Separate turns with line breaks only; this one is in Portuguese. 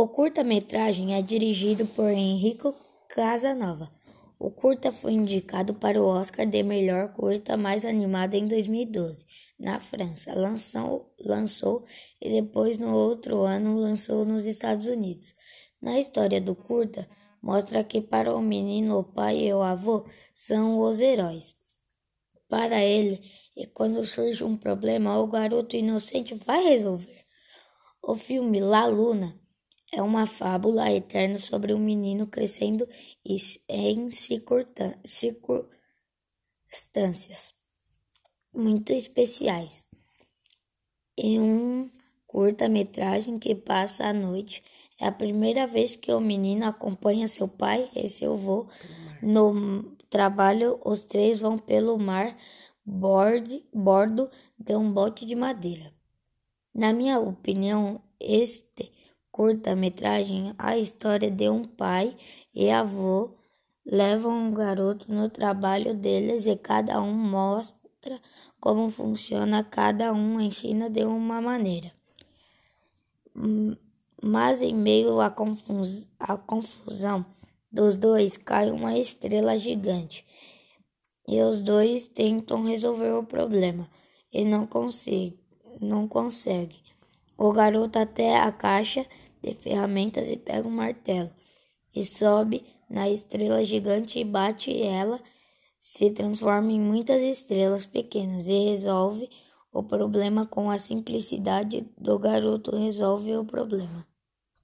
O curta-metragem é dirigido por Henrico Casanova. O curta foi indicado para o Oscar de melhor curta mais animado em 2012, na França. Lançou, lançou e depois, no outro ano, lançou nos Estados Unidos. Na história do curta, mostra que para o menino o pai e o avô são os heróis. Para ele, e quando surge um problema, o garoto inocente vai resolver. O filme La Luna é uma fábula eterna sobre um menino crescendo em circunstâncias muito especiais. Em um curta-metragem que passa a noite, é a primeira vez que o menino acompanha seu pai e seu avô no trabalho. Os três vão pelo mar borde, bordo de um bote de madeira. Na minha opinião, este curta-metragem a história de um pai e avô levam um garoto no trabalho deles e cada um mostra como funciona, cada um ensina de uma maneira. Mas em meio à, confus confusão dos dois cai uma estrela gigante e os dois tentam resolver o problema e não conseguem. Não consegue. O garoto até a caixa de ferramentas e pega um martelo e sobe na estrela gigante e bate ela, se transforma em muitas estrelas pequenas e resolve o problema com a simplicidade do garoto resolve o problema.